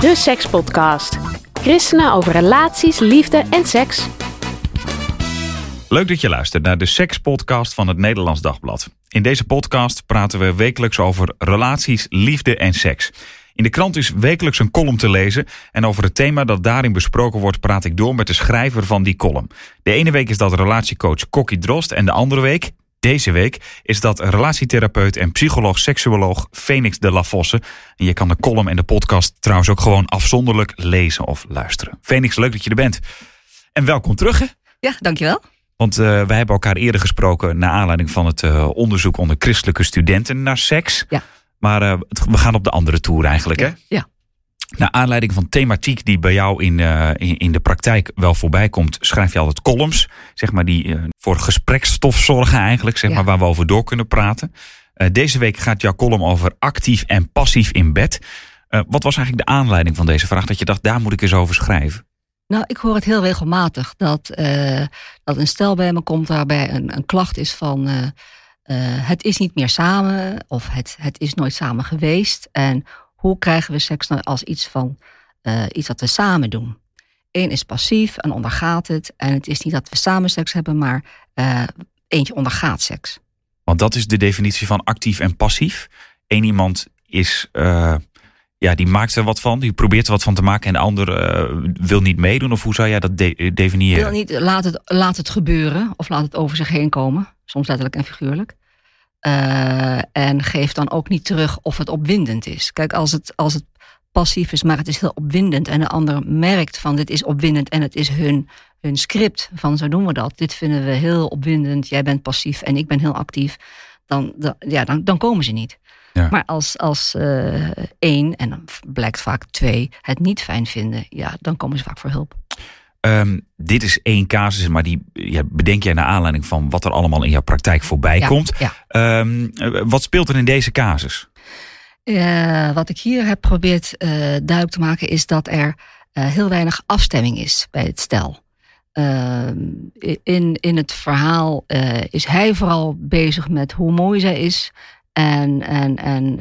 de Sekspodcast. Christenen over relaties, liefde en seks. Leuk dat je luistert naar de Sekspodcast van het Nederlands Dagblad. In deze podcast praten we wekelijks over relaties, liefde en seks. In de krant is wekelijks een column te lezen en over het thema dat daarin besproken wordt praat ik door met de schrijver van die column. De ene week is dat relatiecoach Kokkie Drost en de andere week, deze week, is dat relatietherapeut en psycholoog-seksuoloog Phoenix de La Fosse. En je kan de column en de podcast trouwens ook gewoon afzonderlijk lezen of luisteren. Phoenix, leuk dat je er bent. En welkom terug hè? Ja, dankjewel. Want uh, wij hebben elkaar eerder gesproken naar aanleiding van het uh, onderzoek onder christelijke studenten naar seks. Ja. Maar uh, we gaan op de andere toer eigenlijk, ja. hè? Ja. Naar aanleiding van thematiek die bij jou in, in, in, de praktijk wel voorbij komt, schrijf je altijd columns, zeg maar, die voor gesprekstof zorgen eigenlijk, zeg Ja. maar, waar we over door kunnen praten. deze week gaat jouw column over actief en passief in bed. wat was eigenlijk de aanleiding van deze vraag? Dat je dacht, daar moet ik eens over schrijven. Nou, ik hoor het heel regelmatig dat, dat een stel bij me komt waarbij een, een klacht is van het is niet meer samen of het, het is nooit samen geweest. En hoe krijgen we seks nou als iets van iets wat we samen doen? Eén is passief en ondergaat het. En het is niet dat we samen seks hebben, maar eentje ondergaat seks. Want dat is de definitie van actief en passief. Eén iemand is ja, die maakt er wat van, die probeert er wat van te maken en de ander uh, wil niet meedoen? Of hoe zou jij dat de definiëren? Wil niet, laat, het, laat het gebeuren of laat het over zich heen komen, soms letterlijk en figuurlijk. Uh, en geef dan ook niet terug of het opwindend is. Kijk, als het, als het passief is, maar het is heel opwindend en de ander merkt van dit is opwindend en het is hun, hun script van zo doen we dat. Dit vinden we heel opwindend, jij bent passief en ik ben heel actief. Dan, dan, ja, dan, dan komen ze niet. Ja. Maar als, als uh, één, en dan blijkt vaak twee, het niet fijn vinden, ja, dan komen ze vaak voor hulp. Um, dit is één casus, maar die ja, bedenk jij naar aanleiding van wat er allemaal in jouw praktijk voorbij ja, komt. Ja. Um, wat speelt er in deze casus? Uh, wat ik hier heb geprobeerd uh, duidelijk te maken is dat er uh, heel weinig afstemming is bij het stel. Ehm, in, in het verhaal is hij vooral bezig met hoe mooi zij is en, en, en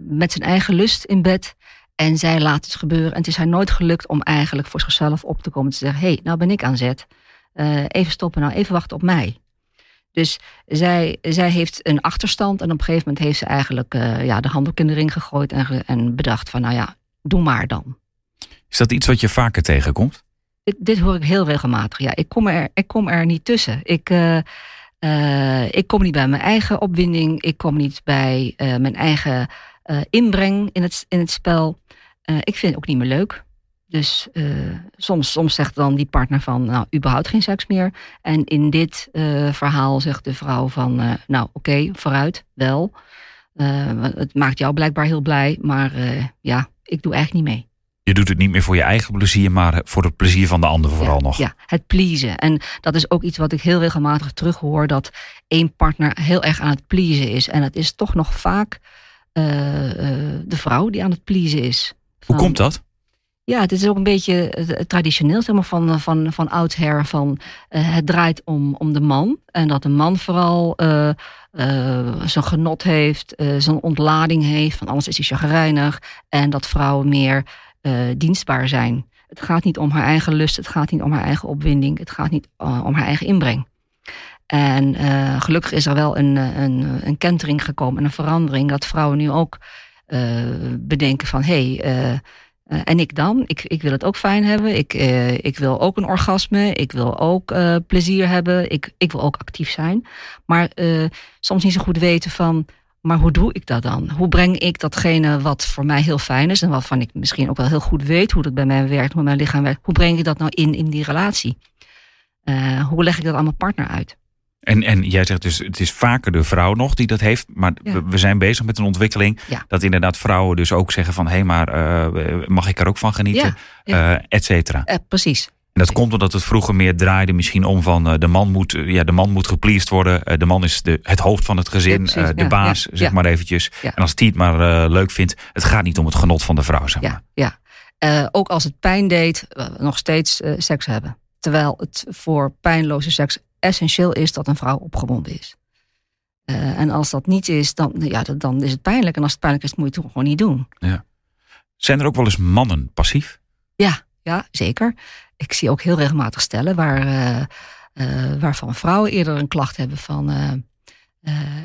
met zijn eigen lust in bed. En zij laat het gebeuren. En het is haar nooit gelukt om eigenlijk voor zichzelf op te komen. Te zeggen, hé, hey, nou ben ik aan zet. Uh, even stoppen, nou even wachten op mij. Dus zij, zij heeft een achterstand. En op een gegeven moment heeft ze eigenlijk uh, ja, de handdoek in de ring gegooid. En, en bedacht van, nou ja, doe maar dan. Is dat iets wat je vaker tegenkomt? Dit, dit hoor ik heel regelmatig. Ja, ik kom er, ik kom er niet tussen. Ik... Uh, ik kom niet bij mijn eigen opwinding. Ik kom niet bij uh, mijn eigen uh, inbreng in het, in het spel. ik vind het ook niet meer leuk. Dus soms, soms zegt dan die partner van, nou, überhaupt geen seks meer. En in dit verhaal zegt de vrouw van, nou, oké, okay, vooruit, wel. het maakt jou blijkbaar heel blij, maar ja, ik doe eigenlijk niet mee. Je doet het niet meer voor je eigen plezier, maar voor het plezier van de ander vooral ja, nog. Ja, het pleasen. En dat is ook iets wat ik heel regelmatig terughoor: dat één partner heel erg aan het pleasen is. En het is toch nog vaak de vrouw die aan het pleasen is. Hoe komt dat? Ja, het is ook een beetje uh, traditioneel, zeg maar, van, van, van oudsher. Van, uh, het draait om, om de man. En dat de man vooral uh, zijn genot heeft, zijn ontlading heeft. Van alles is hij chagrijnig. En dat vrouwen meer dienstbaar zijn. Het gaat niet om haar eigen lust, het gaat niet om haar eigen opwinding, het gaat niet om haar eigen inbreng. En uh, gelukkig is er wel een, een, een kentering gekomen en een verandering dat vrouwen nu ook bedenken van hé, hey, en ik dan? Ik, ik wil het ook fijn hebben, ik, ik wil ook een orgasme, ik wil ook plezier hebben, ik, ik wil ook actief zijn. Maar soms niet zo goed weten van maar hoe doe ik dat dan? Hoe breng ik datgene wat voor mij heel fijn is en waarvan ik misschien ook wel heel goed weet hoe dat bij mij werkt, hoe mijn lichaam werkt, hoe breng ik dat nou in, in die relatie? Hoe leg ik dat aan mijn partner uit? En, en jij zegt dus, het is vaker de vrouw nog die dat heeft, maar Ja. we, we zijn bezig met een ontwikkeling Ja. dat inderdaad vrouwen dus ook zeggen van, hé, hey, maar eh, mag ik er ook van genieten, Ja, Eh, et cetera. Eh, precies. En dat komt omdat het vroeger meer draaide misschien om van de man moet, ja, de man moet gepleased worden. De man is de, het hoofd van het gezin, de baas, zeg maar eventjes. En als die het maar leuk vindt, het gaat niet om het genot van de vrouw, zeg maar. Ja, ja. Ook als het pijn deed, nog steeds seks hebben. Terwijl het voor pijnloze seks essentieel is dat een vrouw opgewonden is. Eh, en als dat niet is, dan, ja, dan is het pijnlijk. En als het pijnlijk is, moet je het gewoon niet doen. Zijn er ook wel eens mannen passief? Ja, ja, zeker. Ik zie ook heel regelmatig stellen waar, uh, uh, waarvan vrouwen eerder een klacht hebben van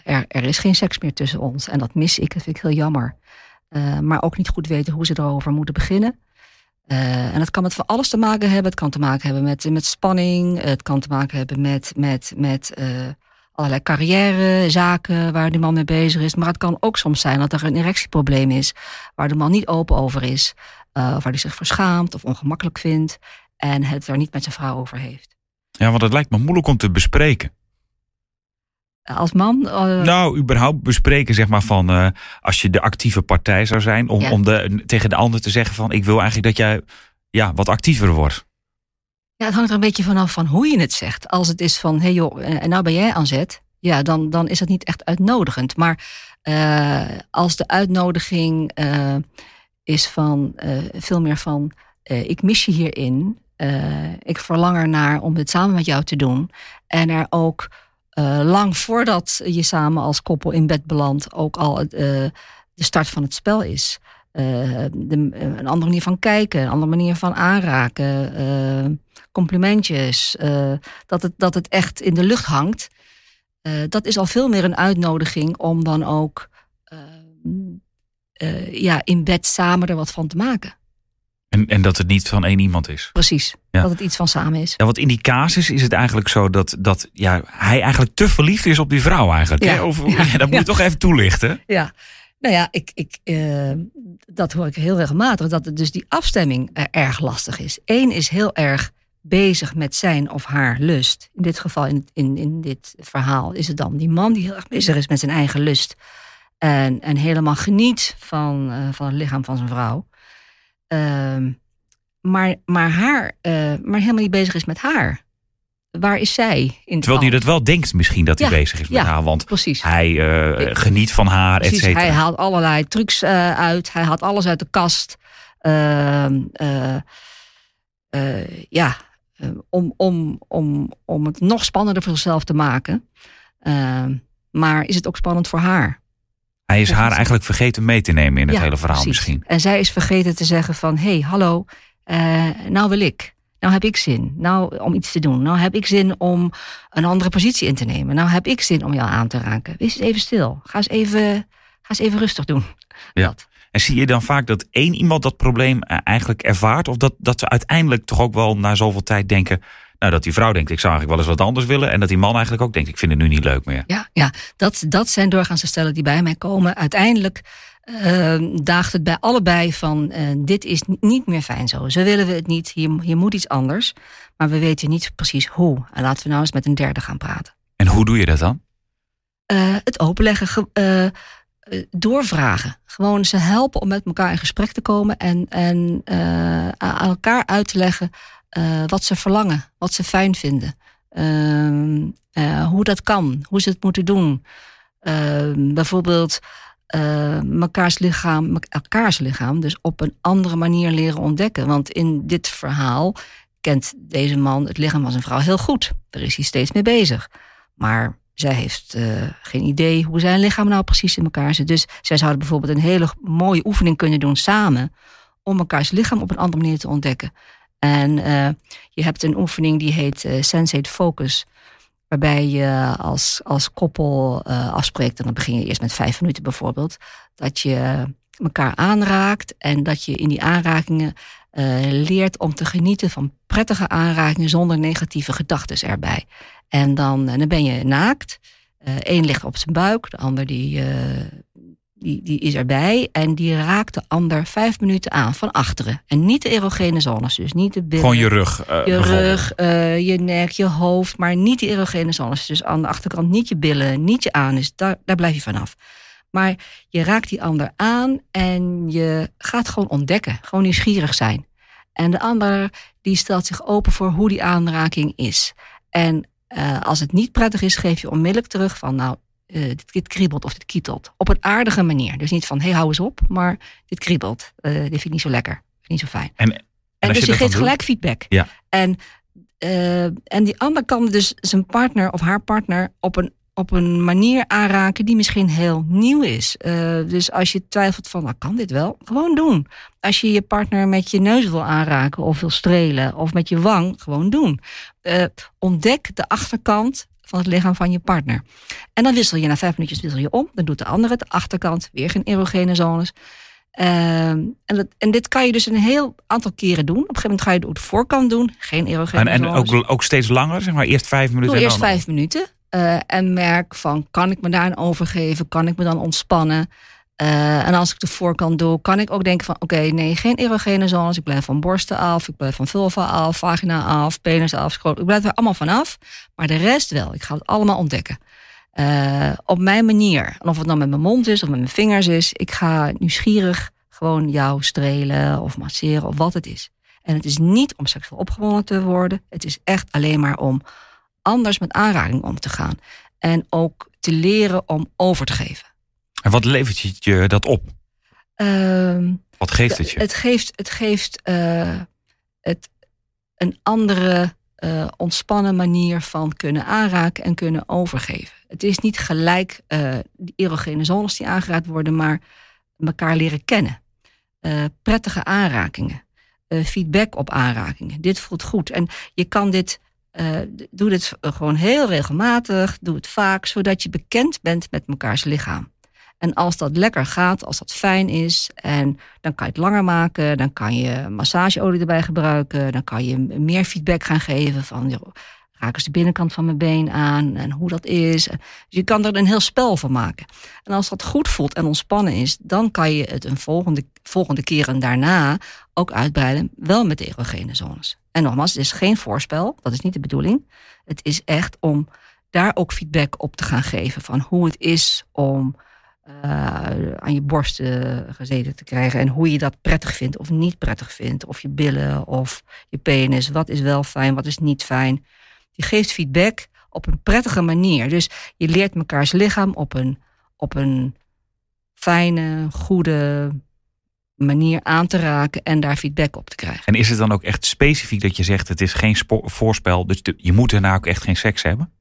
er, er is geen seks meer tussen ons. En dat mis ik, dat vind ik heel jammer. maar ook niet goed weten hoe ze erover moeten beginnen. En dat kan met van alles te maken hebben. Het kan te maken hebben met, met spanning. Het kan te maken hebben met, met, met allerlei carrièrezaken waar de man mee bezig is. Maar het kan ook soms zijn dat er een erectieprobleem is waar de man niet open over is. Uh, of waar hij zich verschaamt of ongemakkelijk vindt en het er niet met zijn vrouw over heeft. Ja, want het lijkt me moeilijk om te bespreken. Als man? Uh... Nou, überhaupt bespreken, zeg maar, van uh, als je de actieve partij zou zijn, om, ja. om de, tegen de ander te zeggen van ik wil eigenlijk dat jij ja, wat actiever wordt. Ja, het hangt er een beetje vanaf van hoe je het zegt. Als het is van, hé hey joh, en nou ben jij aan zet, ja, dan, dan is dat niet echt uitnodigend. Maar uh, als de uitnodiging is van veel meer van, ik mis je hierin, ik verlang ernaar om dit samen met jou te doen. En er ook uh, lang voordat je samen als koppel in bed belandt, ook al uh, de start van het spel is. Uh, de, een andere manier van kijken, een andere manier van aanraken, complimentjes, dat, het, dat het echt in de lucht hangt. dat is al veel meer een uitnodiging om dan ook ja, in bed samen er wat van te maken. En, en dat het niet van één iemand is. Precies, ja. dat het iets van samen is. Ja, want in die casus is het eigenlijk zo dat, dat ja, hij eigenlijk te verliefd is op die vrouw eigenlijk. Ja. Hè? Of, ja. ja dat moet je toch even toelichten. Ja, nou ja, ik, ik, uh, dat hoor ik heel regelmatig. Dat het dus die afstemming erg lastig is. Eén is heel erg bezig met zijn of haar lust. In dit geval, in, in, in dit verhaal, is het dan die man die heel erg bezig is met zijn eigen lust. En, en helemaal geniet van, uh, van het lichaam van zijn vrouw. Uh, maar, maar, haar, uh, maar helemaal niet bezig is met haar. Waar is zij? In Terwijl hij dat wel denkt misschien dat hij ja, bezig is met ja, haar. Want precies. hij uh, geniet van haar, et cetera. Hij haalt allerlei trucs uh, uit. Hij haalt alles uit de kast. Ehm, ja, om, om, om, om het nog spannender voor zichzelf te maken. Ehm, maar is het ook spannend voor haar? Hij is haar eigenlijk vergeten mee te nemen in het ja, hele verhaal precies. misschien. En zij is vergeten te zeggen van... hé, hey, hallo, uh, nou wil ik. Nou heb ik zin. Nou om iets te doen. Nou heb ik zin om een andere positie in te nemen. Nou heb ik zin om jou aan te raken. Wees eens even stil. Ga eens even, ga eens even rustig doen. Ja. Dat. En zie je dan vaak dat één iemand dat probleem eigenlijk ervaart? Of dat, dat ze uiteindelijk toch ook wel na zoveel tijd denken... Nou, dat die vrouw denkt, ik zou eigenlijk wel eens wat anders willen. En dat die man eigenlijk ook denkt, ik vind het nu niet leuk meer. Ja, ja dat, dat zijn doorgaans de stellen die bij mij komen. Uiteindelijk uh, daagt het bij allebei van, uh, dit is niet meer fijn zo. Zo willen we het niet, hier, hier moet iets anders. Maar we weten niet precies hoe. En laten we nou eens met een derde gaan praten. En hoe doe je dat dan? Uh, het openleggen, doorvragen. Gewoon ze helpen om met elkaar in gesprek te komen. En, en aan elkaar uit te leggen uh, wat ze verlangen, wat ze fijn vinden. Uh, uh, hoe dat kan, hoe ze het moeten doen. bijvoorbeeld mekaars lichaam, elkaars lichaam, dus op een andere manier leren ontdekken. Want in dit verhaal kent deze man het lichaam van zijn vrouw heel goed. Daar is hij steeds mee bezig. Maar zij heeft geen idee hoe zijn lichaam nou precies in elkaar zit. Dus zij zouden bijvoorbeeld een hele mooie oefening kunnen doen samen om mekaars lichaam op een andere manier te ontdekken. En uh, je hebt een oefening die heet uh, Sensate Focus. Waarbij je als, als koppel uh, afspreekt, en dan begin je eerst met vijf minuten bijvoorbeeld, dat je elkaar aanraakt en dat je in die aanrakingen leert om te genieten van prettige aanrakingen zonder negatieve gedachten erbij. En dan, dan ben je naakt. Eén ligt op zijn buik, de ander die die, die is erbij en die raakt de ander vijf minuten aan van achteren. En niet de erogene zones, dus niet de billen. Gewoon je rug. Uh, je rug, uh, je nek, je hoofd, maar niet die erogene zones. Dus aan de achterkant niet je billen, niet je anus, daar, daar blijf je vanaf. Maar je raakt die ander aan en je gaat gewoon ontdekken, gewoon nieuwsgierig zijn. En de ander die stelt zich open voor hoe die aanraking is. En uh, als het niet prettig is, geef je onmiddellijk terug van nou, uh, dit, dit, kriebelt of dit kietelt. Op een aardige manier. Dus niet van, hé, hey, hou eens op, maar dit kriebelt. Uh, dit vind ik niet zo lekker, vind ik niet zo fijn. En, en, en dus je, je geeft gelijk feedback. Ja. En, uh, en die ander kan dus zijn partner of haar partner op een op een manier aanraken die misschien heel nieuw is. Dus als je twijfelt van, nou kan dit wel, gewoon doen. Als je je partner met je neus wil aanraken of wil strelen of met je wang, gewoon doen. Ontdek de achterkant van het lichaam van je partner. En dan wissel je na vijf minuutjes wissel je om. Dan doet de andere het, de achterkant, weer geen erogene zones. Uh, en, dat, en, dit kan je dus een heel aantal keren doen. Op een gegeven moment ga je het de voorkant doen. Geen erogene En, en ook, ook, steeds langer, zeg maar eerst vijf minuten? Doe eerst vijf minuten. Uh, en merk van, kan ik me daar aan overgeven? Kan ik me dan ontspannen? Uh, en als ik de voorkant doe, kan ik ook denken van... oké, nee, geen erogene zones. Ik blijf van borsten af, ik blijf van vulva af, vagina af, penis af. Ik blijf er allemaal van af. Maar de rest wel. Ik ga het allemaal ontdekken. Uh, op mijn manier. En of het dan met mijn mond is of met mijn vingers is. Ik ga nieuwsgierig gewoon jou strelen of masseren of wat het is. En het is niet om seksueel opgewonden te worden. Het is echt alleen maar om anders met aanraking om te gaan. En ook te leren om over te geven. En wat levert je dat op? Uh, wat geeft het je? Het geeft, het geeft uh, het een andere uh, ontspannen manier van kunnen aanraken en kunnen overgeven. Het is niet gelijk uh, die erogene zones die aangeraakt worden, maar elkaar leren kennen. prettige aanrakingen. feedback op aanrakingen. Dit voelt goed. En je kan dit uh, doe dit gewoon heel regelmatig, doe het vaak, zodat je bekend bent met mekaars lichaam. En als dat lekker gaat, als dat fijn is, en dan kan je het langer maken, dan kan je massageolie erbij gebruiken, dan kan je meer feedback gaan geven van joh, raak eens de binnenkant van mijn been aan en hoe dat is. Dus je kan er een heel spel van maken. En als dat goed voelt en ontspannen is, dan kan je het een volgende, volgende keer en daarna ook uitbreiden, wel met erogene zones. En nogmaals, het is geen voorspel, dat is niet de bedoeling. Het is echt om daar ook feedback op te gaan geven van hoe het is om uh, aan je borsten gezeten te krijgen en hoe je dat prettig vindt of niet prettig vindt. Of je billen of je penis, wat is wel fijn, wat is niet fijn. Je geeft feedback op een prettige manier. Dus je leert mekaars lichaam op een, op een fijne, goede manier aan te raken en daar feedback op te krijgen. En is het dan ook echt specifiek dat je zegt het is geen voorspel, dus je moet daarna ook echt geen seks hebben?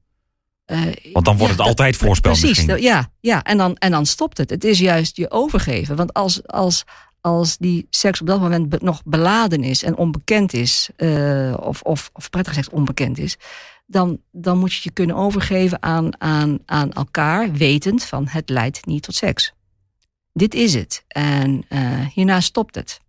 Uh, Want dan wordt het altijd voorspel precies, Ja, ja en, dan, en dan stopt het. Het is juist je overgeven. Want als, als, als die seks op dat moment nog beladen is en onbekend is, uh, of, of, of prettig gezegd onbekend is, dan, dan moet je je kunnen overgeven aan, aan, aan elkaar, wetend van het leidt niet tot seks. Dit is het. En uh, hierna stopt het.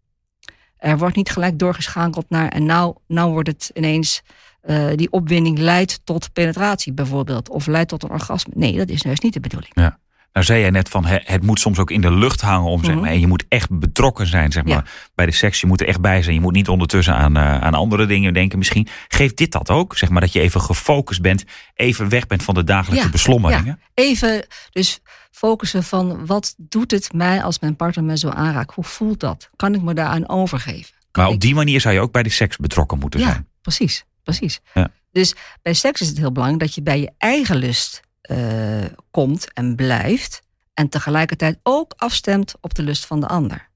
Er wordt niet gelijk doorgeschakeld naar en nou, nou wordt het ineens uh, die opwinding leidt tot penetratie bijvoorbeeld. Of leidt tot een orgasme. Nee, dat is juist niet de bedoeling. Ja. Nou zei jij net van het moet soms ook in de lucht hangen om zeg mhm. maar. En je moet echt betrokken zijn zeg maar, bij de seks. Je moet er echt bij zijn. Je moet niet ondertussen aan, uh, aan andere dingen denken. Misschien geeft dit dat ook. Zeg maar dat je even gefocust bent. Even weg bent van de dagelijkse ja, beslommeringen. Ja. Even dus focussen van wat doet het mij als mijn partner me zo aanraakt? Hoe voelt dat? Kan ik me daaraan overgeven? maar op die manier zou je ook bij de seks betrokken moeten zijn. Ja, precies. Precies. Ja. Dus bij seks is het heel belangrijk dat je bij je eigen lust uh, komt en blijft. En tegelijkertijd ook afstemt op de lust van de ander.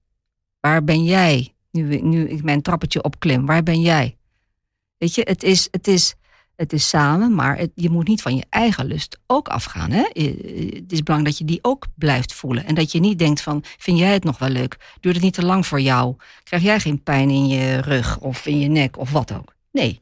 Waar ben jij? Nu, nu ik mijn trappetje opklim, waar ben jij? Weet je, het is, het is, het is samen, maar het, je moet niet van je eigen lust ook afgaan. Hè? Het is belangrijk dat je die ook blijft voelen. En dat je niet denkt van, vind jij het nog wel leuk? Duurt het niet te lang voor jou? Krijg jij geen pijn in je rug of in je nek of wat ook? Nee.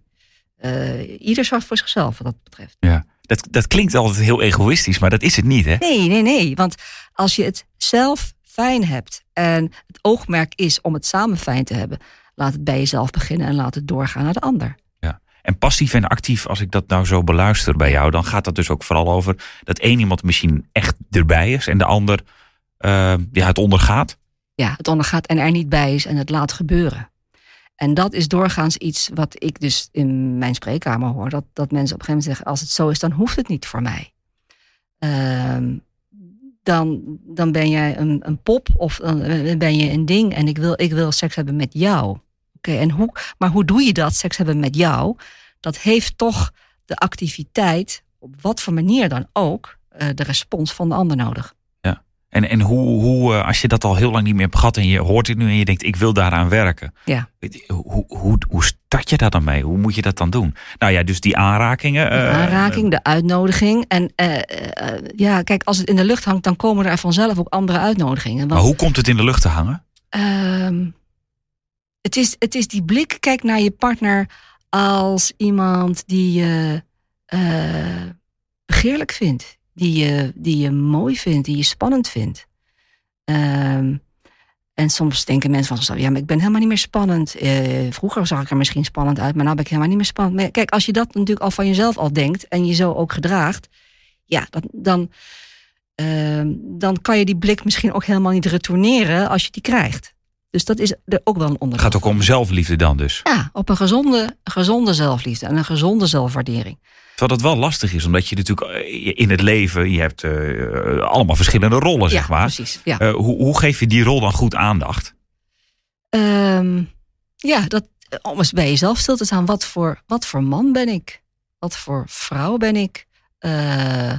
Uh, ieder zorgt voor zichzelf wat dat betreft. Ja. Dat, dat klinkt altijd heel egoïstisch, maar dat is het niet, hè? Nee, nee, nee. Want als je het zelf fijn hebt en het oogmerk is om het samen fijn te hebben, laat het bij jezelf beginnen en laat het doorgaan naar de ander. Ja. En passief en actief, als ik dat nou zo beluister bij jou, dan gaat dat dus ook vooral over dat één iemand misschien echt erbij is en de ander uh, ja, het ondergaat. Ja, het ondergaat en er niet bij is en het laat gebeuren. En dat is doorgaans iets wat ik dus in mijn spreekkamer hoor. Dat, dat mensen op een gegeven moment zeggen, als het zo is, dan hoeft het niet voor mij. Uh, dan, dan ben jij een, een pop of dan ben je een ding en ik wil, ik wil seks hebben met jou. Oké, en hoe, maar hoe doe je dat, seks hebben met jou? Dat heeft toch de activiteit, op wat voor manier dan ook, uh, de respons van de ander nodig. En, en hoe, hoe, eh, als je dat al heel lang niet meer hebt gehad en je hoort dit nu en je denkt, ik wil daaraan werken. Ja. Hoe, hoe, hoe start je daar dan mee? Hoe moet je dat dan doen? Nou ja, dus die aanrakingen. De aanraking, de uitnodiging. En ja, kijk, als het in de lucht hangt, dan komen er vanzelf ook andere uitnodigingen. Want, maar hoe komt het in de lucht te hangen? Ehm, het, is, het is die blik, kijk naar je partner als iemand die je begeerlijk vindt die je, die je mooi vindt, die je spannend vindt. Ehm, en soms denken mensen van ja, maar ik ben helemaal niet meer spannend. Uh, vroeger zag ik er misschien spannend uit, maar nu ben ik helemaal niet meer spannend. Maar kijk, als je dat natuurlijk al van jezelf al denkt en je zo ook gedraagt, ja, dan, dan, dan kan je die blik misschien ook helemaal niet retourneren als je die krijgt. Dus dat is er ook wel een onderwerp. Het gaat ook om zelfliefde dan dus? Ja, op een gezonde, gezonde zelfliefde en een gezonde zelfwaardering. Terwijl dat wel lastig is, omdat je natuurlijk eh, in het leven, je hebt uh, allemaal verschillende rollen, zeg maar. Precies, ja. Uh, hoe, hoe, geef je die rol dan goed aandacht? Um, ja, dat, om eens bij jezelf stil te staan. Wat voor, wat voor man ben ik? Wat voor vrouw ben ik? Uh,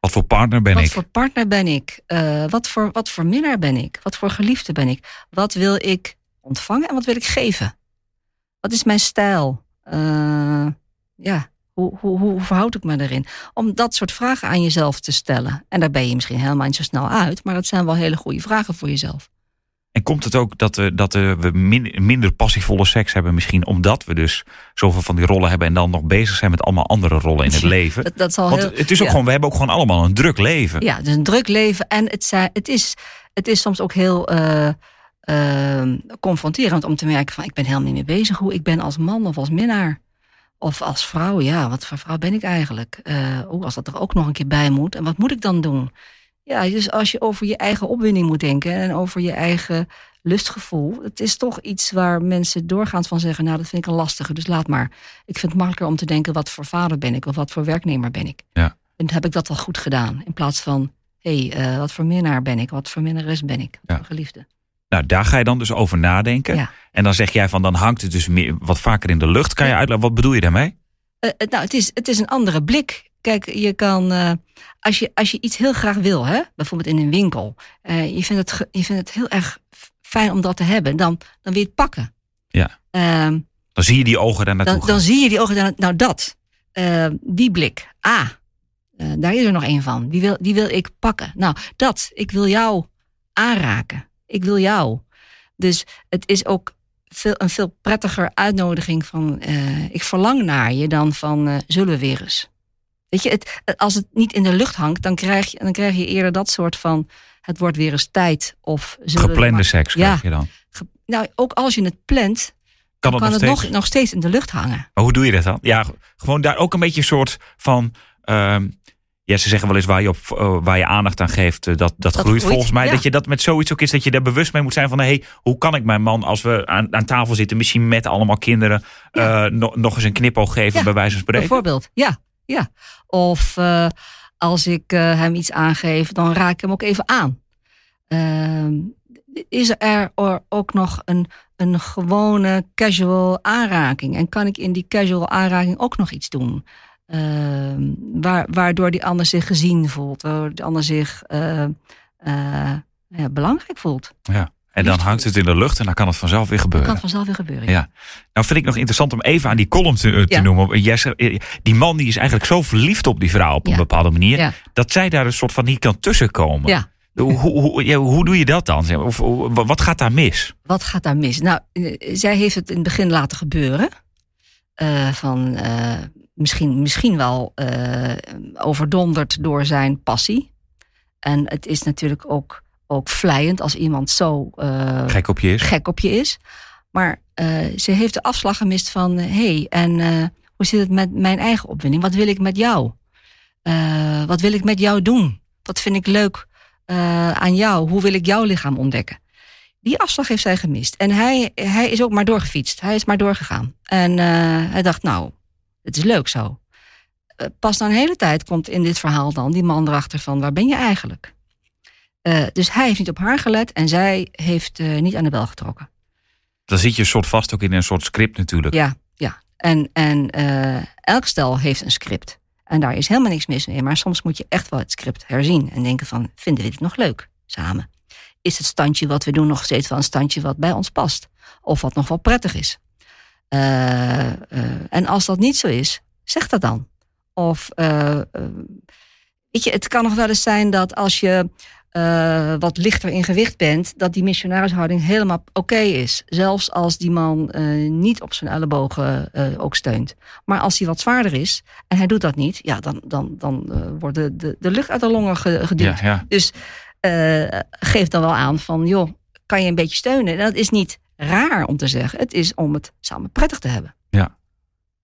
wat voor partner ben wat ik? Wat voor partner ben ik? wat, voor, wat voor minnaar ben ik? Wat voor geliefde ben ik? Wat wil ik ontvangen en wat wil ik geven? Wat is mijn stijl? ja, hoe, hoe, hoe verhoud ik me erin? Om dat soort vragen aan jezelf te stellen. En daar ben je misschien helemaal niet zo snel uit, maar dat zijn wel hele goede vragen voor jezelf. En komt het ook dat, we, dat we minder passievolle seks hebben, misschien omdat we dus zoveel van die rollen hebben en dan nog bezig zijn met allemaal andere rollen in het leven? Dat, Want heel, het is ook gewoon, we hebben ook gewoon allemaal een druk leven. Ja, dus een druk leven. En het, zijn, het, is, het is soms ook heel uh, uh, confronterend om te merken van ik ben helemaal niet meer bezig hoe ik ben als man of als minnaar. Of als vrouw, ja, wat voor vrouw ben ik eigenlijk? Uh, als dat er ook nog een keer bij moet. En wat moet ik dan doen? Ja, dus als je over je eigen opwinding moet denken en over je eigen lustgevoel. Het is toch iets waar mensen doorgaans van zeggen, nou dat vind ik een lastige, dus laat maar. Ik vind het makkelijker om te denken, wat voor vader ben ik of wat voor werknemer ben ik? Ja. En heb ik dat wel goed gedaan? In plaats van, hé, hey, uh, wat voor minnaar ben ik? Wat voor minnares ben ik? Ja. Geliefde. Nou, daar ga je dan dus over nadenken. Ja. En dan zeg jij van, dan hangt het dus meer, wat vaker in de lucht. Kan je uitleggen, wat bedoel je daarmee? Uh, nou, het is, het is een andere blik. Kijk, je kan, uh, als, je, als je iets heel graag wil, hè, bijvoorbeeld in een winkel, uh, je, vindt het, je vindt het heel erg fijn om dat te hebben, dan, dan wil je het pakken. Ja. Uh, dan zie je die ogen daar naartoe dan, dan zie je die ogen daar Nou, dat. die blik. Ah, daar is er nog een van. Die wil, die wil ik pakken. Nou, dat. Ik wil jou aanraken. Ik wil jou. Dus het is ook veel, een veel prettiger uitnodiging van uh, ik verlang naar je dan van zullen we weer eens. Weet je, het, als het niet in de lucht hangt, dan krijg je, dan krijg je eerder dat soort van het wordt weer eens tijd. Of Geplande maar, seks krijg je dan. Ge, nou, ook als je het plant, kan, kan het, het, nog, nog, steeds? nog steeds in de lucht hangen. Maar hoe doe je dat dan? Ja, gewoon daar ook een beetje een soort van. Uh, ja, ze zeggen wel eens waar je, op, uh, waar je aandacht aan geeft, uh, dat, dat, dat, groeit. Volgens mij ja. dat je dat met zoiets ook is, dat je daar bewust mee moet zijn van, hé, hey, hoe kan ik mijn man, als we aan, aan tafel zitten, misschien met allemaal kinderen, ja. no, nog eens een knipoog geven, ja, bij wijze van spreken? Bijvoorbeeld, ja. Ja. Of uh, als ik uh, hem iets aangeef, dan raak ik hem ook even aan. Ehm, is er ook nog een, een gewone casual aanraking? En kan ik in die casual aanraking ook nog iets doen? Uh, waar, waardoor die ander zich gezien voelt, waardoor die ander zich uh, ja, belangrijk voelt. Ja. En dan hangt het in de lucht en dan kan het vanzelf weer gebeuren. Dan kan het vanzelf weer gebeuren. Ja. Nou vind ik nog interessant om even aan die column te, te ja. noemen. Jesse, die man die is eigenlijk zo verliefd op die vrouw op een ja. bepaalde manier. Dat zij daar een soort van niet kan tussenkomen. Ja. Hoe, hoe, hoe doe je dat dan? Of, wat gaat daar mis? Wat gaat daar mis? Nou, zij heeft het in het begin laten gebeuren. Uh, van uh, misschien, misschien wel overdonderd door zijn passie. En het is natuurlijk ook, ook vlijend als iemand zo gek op je is. Gek op je is. Maar ze heeft de afslag gemist van: hé, hey, en hoe zit het met mijn eigen opwinding? Wat wil ik met jou? wat wil ik met jou doen? Wat vind ik leuk aan jou? Hoe wil ik jouw lichaam ontdekken? Die afslag heeft zij gemist. En hij, hij is ook maar doorgefietst. Hij is maar doorgegaan. En hij dacht, nou, het is leuk zo. Pas na een hele tijd komt in dit verhaal dan die man erachter van, waar ben je eigenlijk? Uh, dus hij heeft niet op haar gelet en zij heeft niet aan de bel getrokken. Dan zit je een soort vast ook in een soort script natuurlijk. Ja, ja. En, en elk stel heeft een script. En daar is helemaal niks mis mee. Maar soms moet je echt wel het script herzien. En denken van, vinden we dit nog leuk? samen? Is het standje wat we doen nog steeds wel een standje wat bij ons past? Of wat nog wel prettig is? En als dat niet zo is, zeg dat dan. Of, weet je, het kan nog wel eens zijn dat als je uh, wat lichter in gewicht bent, dat die missionarishouding helemaal oké is. Zelfs als die man uh, niet op zijn ellebogen uh, ook steunt. Maar als hij wat zwaarder is en hij doet dat niet, ja, dan, dan, dan wordt de, de, de lucht uit de longen geduwd. Ja, ja. Dus geef dan wel aan van, joh, kan je een beetje steunen? En dat is niet raar om te zeggen. Het is om het samen prettig te hebben. Ja.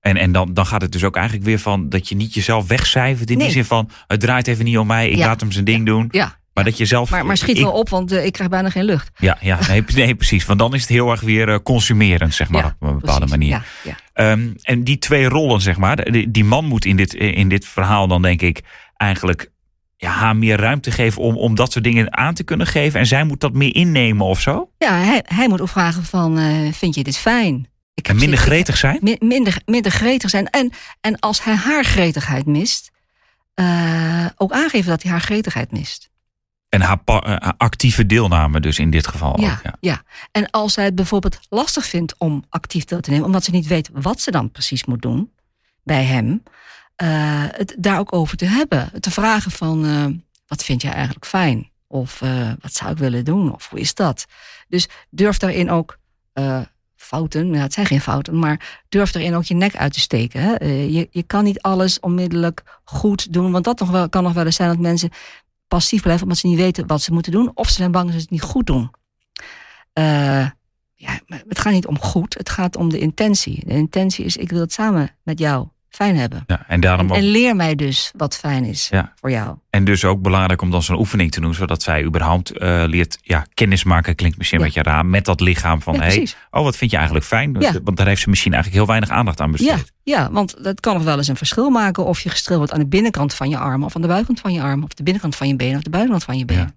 En, en dan, dan gaat het dus ook eigenlijk weer van dat je niet jezelf wegcijfert. In Nee. die zin van, het draait even niet om mij, ik Ja. laat hem zijn ding doen. Ja, Maar dat je zelf... maar, maar schiet ik- wel op, want uh, ik krijg bijna geen lucht. Ja, ja nee, nee, precies. Want dan is het heel erg weer eh, consumerend, zeg maar, Ja, op een bepaalde Precies. manier. Ja, ja. Ehm, en die twee rollen, zeg maar, die, die man moet in dit, in dit verhaal dan denk ik eigenlijk ja, haar meer ruimte geven om, om dat soort dingen aan te kunnen geven. En zij moet dat meer innemen of zo. ja hij, hij moet ook vragen van, uh, vind je dit fijn? Ik En minder zin- gretig zijn. mi- minder, minder gretig zijn. En, en als hij haar gretigheid mist, ook aangeven dat hij haar gretigheid mist. En haar, eh, haar actieve deelname dus in dit geval Ja, ook. Ja. ja. En als zij het bijvoorbeeld lastig vindt om actief deel te nemen, omdat ze niet weet wat ze dan precies moet doen bij hem, uh, het daar ook over te hebben. Te vragen van, uh, wat vind jij eigenlijk fijn? Of uh, wat zou ik willen doen? Of hoe is dat? Dus durf daarin ook fouten, ja, het zijn geen fouten, maar durf erin ook je nek uit te steken. Hè? Uh, je, je kan niet alles onmiddellijk goed doen, want dat nog wel, kan nog wel eens zijn dat mensen passief blijven omdat ze niet weten wat ze moeten doen, of ze zijn bang dat ze het niet goed doen. Uh, ja, het gaat niet om goed, het gaat om de intentie. De intentie is, ik wil het samen met jou fijn hebben. Ja, en, daarom en, ook, en leer mij dus wat fijn is Ja. voor jou. en dus ook belangrijk om dan zo'n oefening te doen, zodat zij überhaupt eh, leert ja, kennismaken, klinkt misschien een Ja. beetje raar, met dat lichaam van, hey, oh wat vind je eigenlijk fijn? Ja. Want daar heeft ze misschien eigenlijk heel weinig aandacht aan besteed. ja, want dat kan nog wel eens een verschil maken of je gestreeld wordt aan de binnenkant van je arm, of aan de buitenkant van je arm, of de binnenkant van je been, of de buitenkant van je been.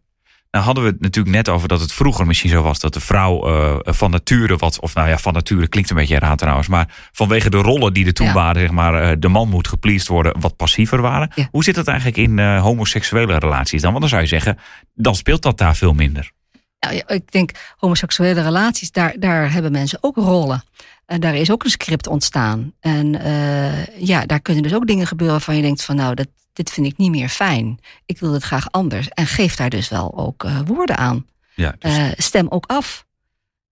Nou hadden we het natuurlijk net over dat het vroeger misschien zo was dat de vrouw uh, van nature wat, of nou ja, van nature klinkt een beetje raar trouwens, maar vanwege de rollen die er toen Ja. waren, zeg maar, uh, de man moet gepleased worden, wat passiever waren. Ja. Hoe zit het eigenlijk in uh, homoseksuele relaties dan? Want dan zou je zeggen, dan speelt dat daar veel minder. Nou, ja, ik denk homoseksuele relaties, daar, daar hebben mensen ook rollen. En daar is ook een script ontstaan. En ja, daar kunnen dus ook dingen gebeuren waarvan je denkt van nou, dat, dit vind ik niet meer fijn. Ik wil het graag anders. En geef daar dus wel ook uh, woorden aan. Ja, dus, uh, stem ook af.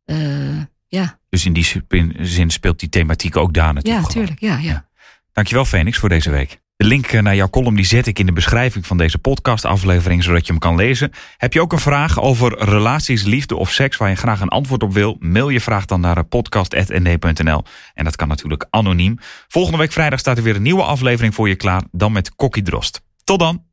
Uh, ja. dus in die zin speelt die thematiek ook daar natuurlijk. Ja, tuurlijk. Ja, ja. ja. Dankjewel, Phoenix, voor deze week. De link naar jouw column die zet ik in de beschrijving van deze podcastaflevering, zodat je hem kan lezen. Heb je ook een vraag over relaties, liefde of seks waar je graag een antwoord op wil? Mail je vraag dan naar podcast.nd.nl. En dat kan natuurlijk anoniem. Volgende week vrijdag staat er weer een nieuwe aflevering voor je klaar, dan met Kokkie Drost. Tot dan!